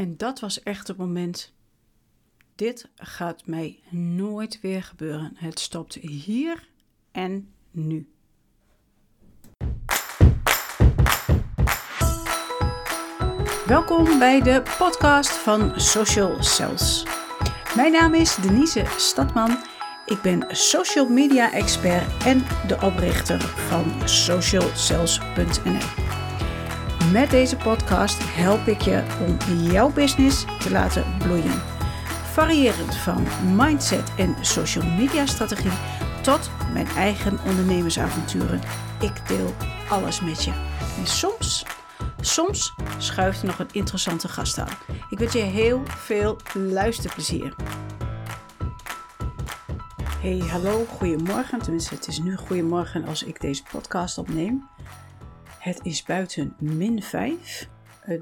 En dat was echt het moment. Dit gaat mij nooit weer gebeuren. Het stopt hier en nu. Welkom bij de podcast van Social Cells. Mijn naam is Denise Stadman. Ik ben social media expert en de oprichter van socialcells.nl. Met deze podcast help ik je om jouw business te laten bloeien. Variërend van mindset en social media strategie tot mijn eigen ondernemersavonturen. Ik deel alles met je. En soms, soms schuift er nog een interessante gast aan. Ik wens je heel veel luisterplezier. Hey, hallo, goedemorgen. Tenminste, het is nu goedemorgen als ik deze podcast opneem. Het is buiten min 5.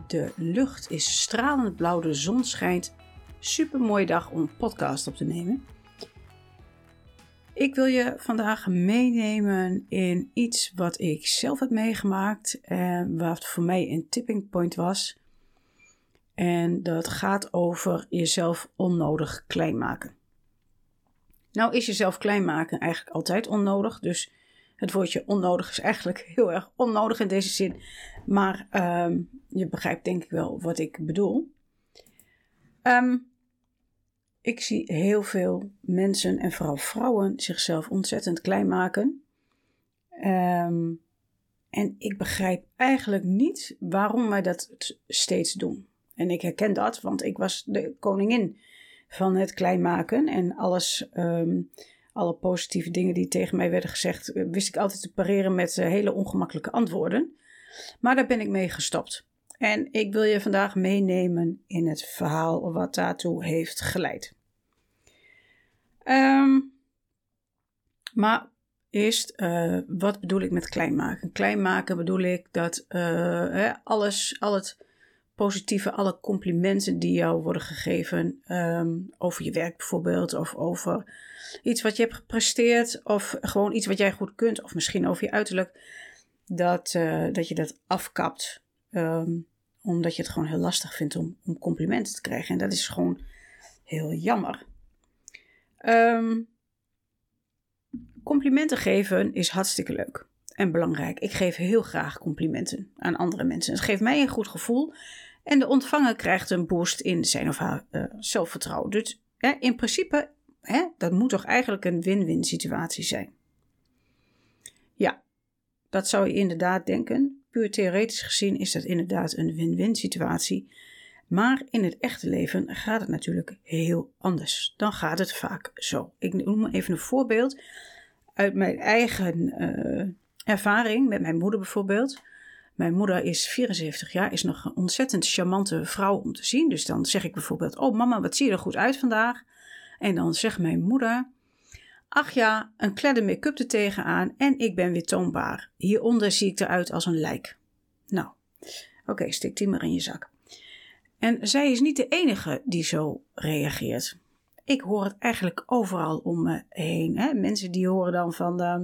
De lucht is stralend blauw, de zon schijnt. Super mooie dag om een podcast op te nemen. Ik wil je vandaag meenemen in iets wat ik zelf heb meegemaakt en wat voor mij een tipping point was. En dat gaat over jezelf onnodig klein maken. Nou is jezelf klein maken eigenlijk altijd onnodig, dus het woordje onnodig is eigenlijk heel erg onnodig in deze zin. Maar ehm, je begrijpt denk ik wel wat ik bedoel. Ehm, ik zie heel veel mensen en vooral vrouwen zichzelf ontzettend klein maken. Ehm, en ik begrijp eigenlijk niet waarom wij dat steeds doen. En ik herken dat, want ik was de koningin van het klein maken en alles alle positieve dingen die tegen mij werden gezegd, eh, wist ik altijd te pareren met eh, hele ongemakkelijke antwoorden. Maar daar ben ik mee gestopt. En ik wil je vandaag meenemen in het verhaal wat daartoe heeft geleid. Um, maar eerst, uh, wat bedoel ik met klein maken? Klein maken bedoel ik dat alles, al het positieve, alle complimenten die jou worden gegeven um, over je werk bijvoorbeeld, of over iets wat je hebt gepresteerd, of gewoon iets wat jij goed kunt, of misschien over je uiterlijk, dat, uh, dat je dat afkapt. Um, omdat je het gewoon heel lastig vindt om, om complimenten te krijgen. En dat is gewoon heel jammer. Um, complimenten geven is hartstikke leuk en belangrijk. Ik geef heel graag complimenten aan andere mensen. Het geeft mij een goed gevoel. En de ontvanger krijgt een boost in zijn of haar uh, zelfvertrouwen. Dus hè, in principe, hè, dat moet toch eigenlijk een win-win situatie zijn. Ja, dat zou je inderdaad denken. Puur theoretisch gezien is dat inderdaad een win-win situatie. Maar in het echte leven gaat het natuurlijk heel anders. Dan gaat het vaak zo. Ik noem even een voorbeeld uit mijn eigen uh, ervaring met mijn moeder bijvoorbeeld. Mijn moeder is 74 jaar, is nog een ontzettend charmante vrouw om te zien. Dus dan zeg ik bijvoorbeeld: Oh, mama, wat zie je er goed uit vandaag? En dan zegt mijn moeder: Ach ja, een kledde make-up er tegenaan en ik ben weer toonbaar. Hieronder zie ik eruit als een lijk. Nou, oké, stik die maar in je zak. En zij is niet de enige die zo reageert. Ik hoor het eigenlijk overal om me heen. Hè? Mensen die horen dan van: uh,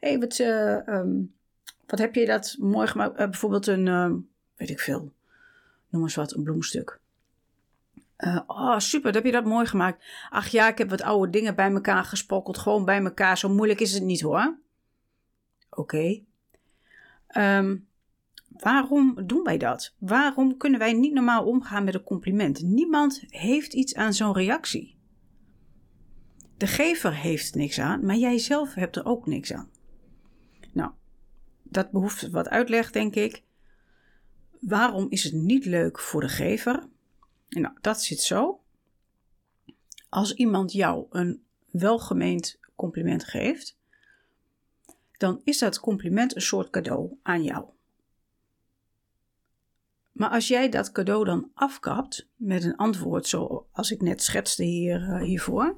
hey, wat. Uh, um, wat heb je dat mooi gemaakt? Uh, bijvoorbeeld een, uh, weet ik veel, noem eens wat, een bloemstuk. Uh, oh, super, heb je dat mooi gemaakt. Ach ja, ik heb wat oude dingen bij elkaar gespokkeld. Gewoon bij elkaar. Zo moeilijk is het niet hoor. Oké. Um, waarom doen wij dat? Waarom kunnen wij niet normaal omgaan met een compliment? Niemand heeft iets aan zo'n reactie. De gever heeft niks aan, maar jij zelf hebt er ook niks aan. Nou, dat behoeft wat uitleg, denk ik. Waarom is het niet leuk voor de gever? Nou, dat zit zo. Als iemand jou een welgemeend compliment geeft, dan is dat compliment een soort cadeau aan jou. Maar als jij dat cadeau dan afkapt met een antwoord zoals ik net schetste hier, uh, hiervoor,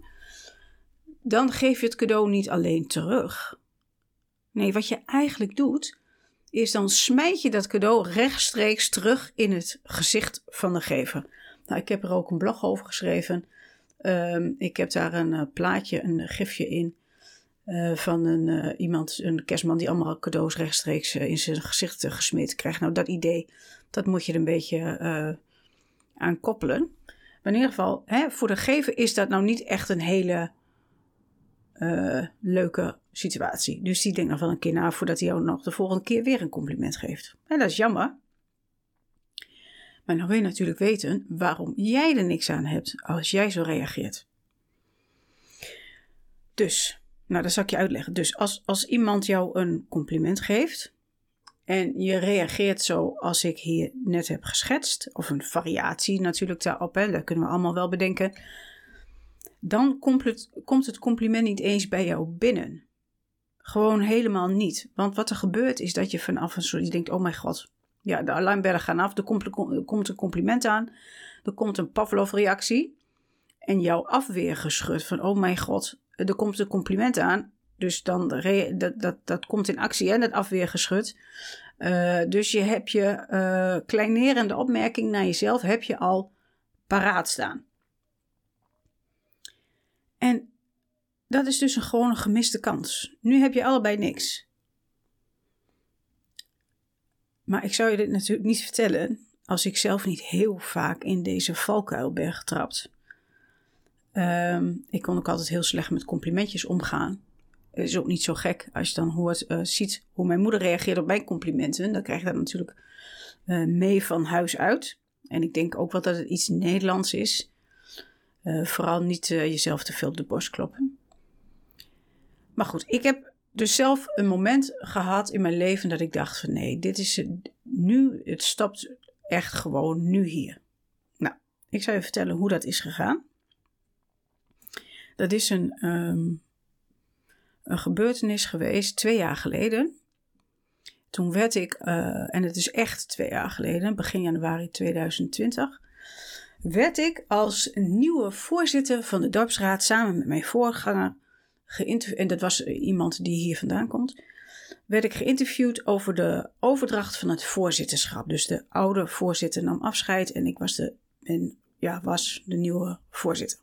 dan geef je het cadeau niet alleen terug. Nee, wat je eigenlijk doet, is dan smijt je dat cadeau rechtstreeks terug in het gezicht van de gever. Nou, ik heb er ook een blog over geschreven. Um, ik heb daar een uh, plaatje, een gifje in. Uh, van een, uh, iemand, een kerstman die allemaal cadeaus rechtstreeks in zijn gezicht gesmeed krijgt. Nou, dat idee, dat moet je er een beetje aan koppelen. Maar in ieder geval, hè, voor de gever is dat nou niet echt een hele leuke situatie. Dus die denkt nog wel een keer na voordat hij jou nog de volgende keer weer een compliment geeft. En dat is jammer. Maar dan wil je natuurlijk weten waarom jij er niks aan hebt als jij zo reageert. Dus, nou dat zal ik je uitleggen. Dus als, als iemand jou een compliment geeft en je reageert zo als ik hier net heb geschetst, of een variatie natuurlijk daarop, hè, dat kunnen we allemaal wel bedenken dan komt komt het compliment niet eens bij jou binnen. Gewoon helemaal niet. Want wat er gebeurt is dat je vanaf een soort, je denkt, oh mijn god, ja, de alarmbellen gaan af, er komt, een compliment aan, er komt een Pavlov-reactie en jouw afweergeschud van, oh mijn god, er komt een compliment aan. Dus dan, dat, dat, dat komt in actie, hè, dat afweergeschud. Uh, dus je hebt je uh, kleinerende opmerking naar jezelf, heb je al paraat staan. En dat is dus een gewoon een gemiste kans. Nu heb je allebei niks. Maar ik zou je dit natuurlijk niet vertellen als ik zelf niet heel vaak in deze valkuil ben getrapt. Ehm, ik kon ook altijd heel slecht met complimentjes omgaan. Het is ook niet zo gek als je dan hoort, uh, ziet hoe mijn moeder reageert op mijn complimenten. Dan krijg je dat natuurlijk uh, mee van huis uit. En ik denk ook wel dat het iets Nederlands is. Uh, vooral niet jezelf te veel op de borst kloppen. Maar goed, ik heb dus zelf een moment gehad in mijn leven dat ik dacht van nee, dit is nu, het stopt echt gewoon nu hier. Nou, ik zal je vertellen hoe dat is gegaan. Dat is een, um, een gebeurtenis geweest twee jaar geleden. Toen werd ik, uh, en het is echt twee jaar geleden, begin januari 2020 werd ik als nieuwe voorzitter van de dorpsraad samen met mijn voorganger En dat was iemand die hier vandaan komt. Werd ik geïnterviewd over de overdracht van het voorzitterschap. Dus de oude voorzitter nam afscheid en ik was de, en, ja, was de nieuwe voorzitter.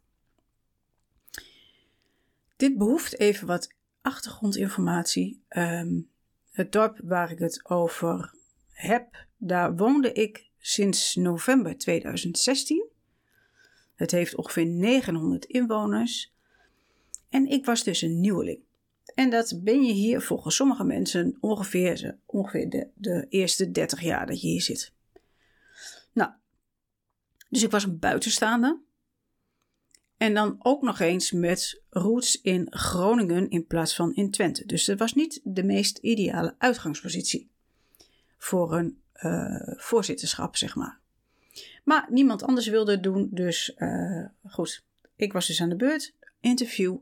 Dit behoeft even wat achtergrondinformatie. Um, het dorp waar ik het over heb, daar woonde ik sinds november 2016. Het heeft ongeveer 900 inwoners. En ik was dus een nieuweling. En dat ben je hier volgens sommige mensen ongeveer, ongeveer de, de eerste 30 jaar dat je hier zit. Nou, dus ik was een buitenstaander. En dan ook nog eens met roots in Groningen in plaats van in Twente. Dus dat was niet de meest ideale uitgangspositie voor een uh, voorzitterschap, zeg maar. Maar niemand anders wilde het doen, dus uh, goed. Ik was dus aan de beurt. Interview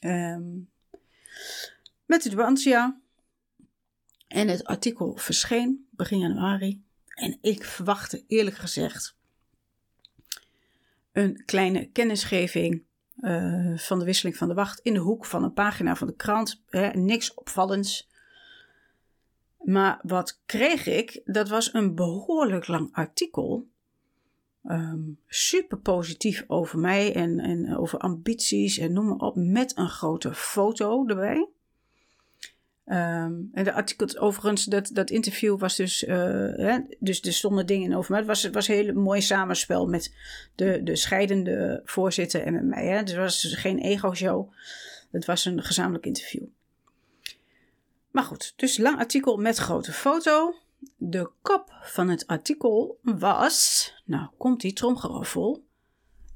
um, met de Dwantia. En het artikel verscheen begin januari. En ik verwachtte eerlijk gezegd een kleine kennisgeving uh, van de wisseling van de wacht in de hoek van een pagina van de krant. Hè, niks opvallends. Maar wat kreeg ik? Dat was een behoorlijk lang artikel. Um, super positief over mij en, en over ambities en noem maar op. Met een grote foto erbij. Um, en de artikel, overigens, dat, dat interview was dus, uh, hè, dus er stonden dingen over mij. Het was, het was een hele mooi samenspel met de, de scheidende voorzitter en met mij. Hè. Dus het was geen ego-show. Het was een gezamenlijk interview. Maar goed, dus lang artikel met grote foto. De kop van het artikel was, nou komt die tromgeroffel,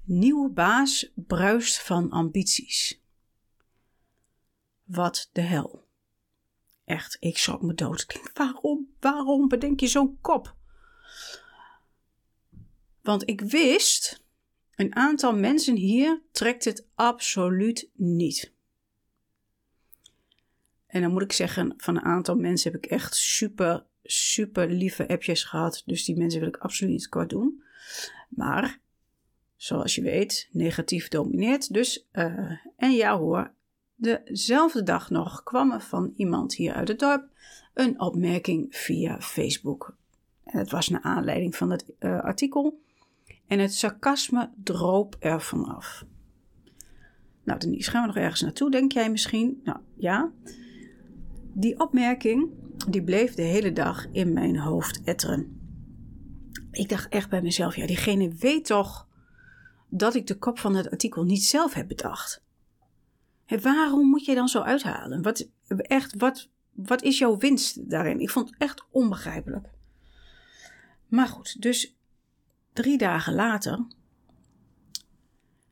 nieuwe baas bruist van ambities. Wat de hel. Echt, ik schrok me dood. Waarom, waarom bedenk je zo'n kop? Want ik wist, een aantal mensen hier trekt het absoluut niet. En dan moet ik zeggen, van een aantal mensen heb ik echt super, super lieve appjes gehad. Dus die mensen wil ik absoluut niet kort doen. Maar, zoals je weet, negatief domineert. Dus, uh, en ja hoor, dezelfde dag nog kwam er van iemand hier uit het dorp een opmerking via Facebook. En het was naar aanleiding van het uh, artikel. En het sarcasme droop er vanaf. Nou, Denise, gaan we nog ergens naartoe, denk jij misschien? Nou, ja. Die opmerking die bleef de hele dag in mijn hoofd etteren. Ik dacht echt bij mezelf, ja, diegene weet toch dat ik de kop van het artikel niet zelf heb bedacht. En waarom moet je dan zo uithalen? Wat, echt, wat, wat is jouw winst daarin? Ik vond het echt onbegrijpelijk. Maar goed, dus drie dagen later,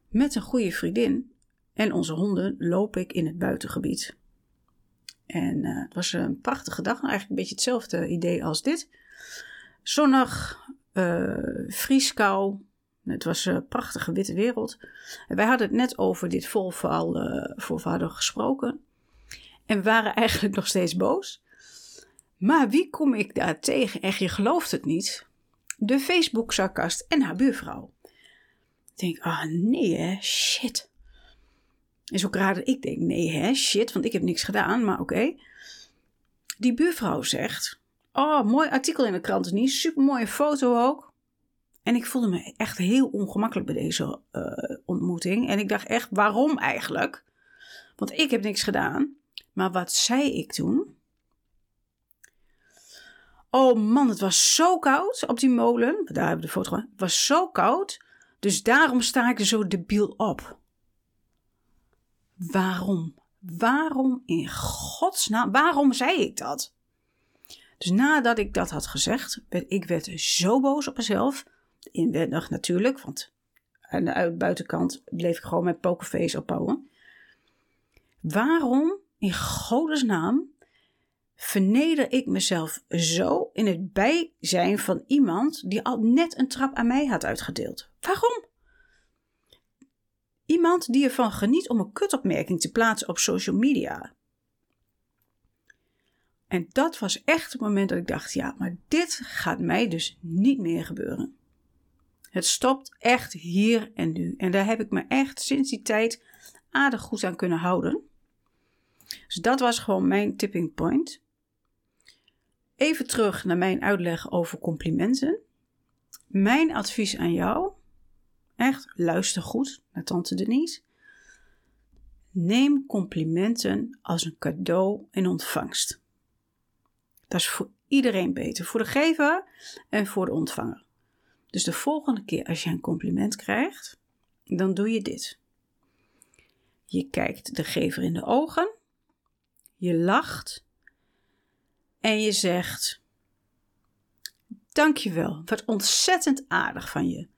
met een goede vriendin en onze honden, loop ik in het buitengebied. En uh, het was een prachtige dag, eigenlijk een beetje hetzelfde idee als dit. Zonnig, uh, vrieskou. Het was een prachtige witte wereld. En wij hadden het net over dit volval uh, gesproken. En we waren eigenlijk nog steeds boos. Maar wie kom ik daar tegen? Echt, je gelooft het niet. De Facebook-sarkast en haar buurvrouw. Ik denk, ah oh, nee hè, shit. Is ook raar dat ik denk, nee hè, shit, want ik heb niks gedaan, maar oké. Die buurvrouw zegt, oh, mooi artikel in de krant niet, super mooie foto ook. En ik voelde me echt heel ongemakkelijk bij deze uh, ontmoeting. En ik dacht echt, waarom eigenlijk? Want ik heb niks gedaan. Maar wat zei ik toen? Oh man, het was zo koud op die molen. Daar hebben we de foto gemaakt. Het was zo koud. Dus daarom sta ik er zo debiel op. Waarom? Waarom in godsnaam? Waarom zei ik dat? Dus nadat ik dat had gezegd, werd ik werd zo boos op mezelf. Inwendig natuurlijk, want aan de buitenkant bleef ik gewoon mijn pokerface opbouwen. Waarom in godesnaam verneder ik mezelf zo in het bijzijn van iemand die al net een trap aan mij had uitgedeeld? Waarom? Iemand die ervan geniet om een kutopmerking te plaatsen op social media. En dat was echt het moment dat ik dacht: ja, maar dit gaat mij dus niet meer gebeuren. Het stopt echt hier en nu. En daar heb ik me echt sinds die tijd aardig goed aan kunnen houden. Dus dat was gewoon mijn tipping point. Even terug naar mijn uitleg over complimenten. Mijn advies aan jou Echt, luister goed naar tante Denise. Neem complimenten als een cadeau in ontvangst. Dat is voor iedereen beter, voor de gever en voor de ontvanger. Dus de volgende keer als je een compliment krijgt, dan doe je dit. Je kijkt de gever in de ogen, je lacht en je zegt: Dankjewel, wat ontzettend aardig van je.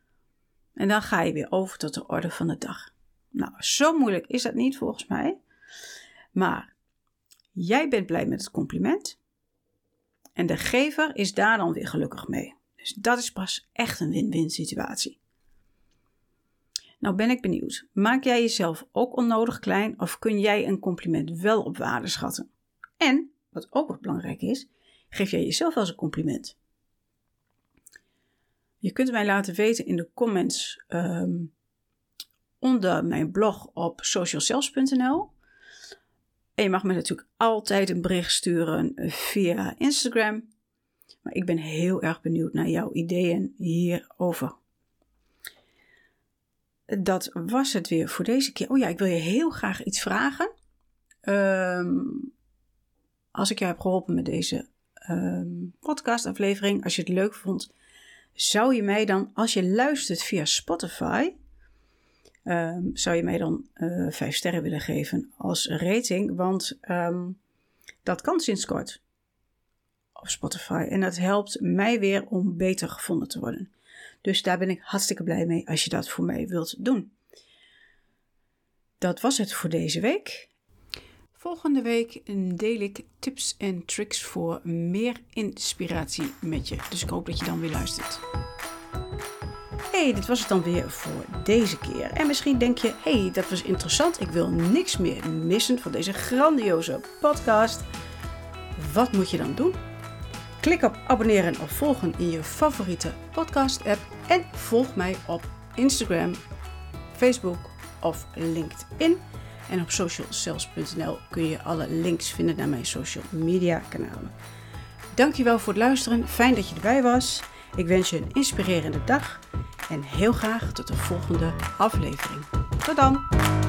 En dan ga je weer over tot de orde van de dag. Nou, zo moeilijk is dat niet volgens mij. Maar jij bent blij met het compliment. En de gever is daar dan weer gelukkig mee. Dus dat is pas echt een win-win situatie. Nou ben ik benieuwd. Maak jij jezelf ook onnodig klein of kun jij een compliment wel op waarde schatten? En, wat ook belangrijk is, geef jij jezelf eens een compliment. Je kunt mij laten weten in de comments um, onder mijn blog op socialcells.nl. En je mag me natuurlijk altijd een bericht sturen via Instagram. Maar ik ben heel erg benieuwd naar jouw ideeën hierover. Dat was het weer voor deze keer. Oh ja, ik wil je heel graag iets vragen. Um, als ik jou heb geholpen met deze um, podcastaflevering, als je het leuk vond, zou je mij dan, als je luistert via Spotify, um, zou je mij dan uh, vijf sterren willen geven als rating? Want um, dat kan sinds kort op Spotify. En dat helpt mij weer om beter gevonden te worden. Dus daar ben ik hartstikke blij mee als je dat voor mij wilt doen. Dat was het voor deze week. Volgende week deel ik tips en tricks voor meer inspiratie met je. Dus ik hoop dat je dan weer luistert. Hey, dit was het dan weer voor deze keer. En misschien denk je, hey, dat was interessant. Ik wil niks meer missen van deze grandioze podcast. Wat moet je dan doen? Klik op abonneren of volgen in je favoriete podcast-app. En volg mij op Instagram, Facebook of LinkedIn. En op socialcells.nl kun je alle links vinden naar mijn social media kanalen. Dankjewel voor het luisteren. Fijn dat je erbij was. Ik wens je een inspirerende dag en heel graag tot de volgende aflevering. Tot dan!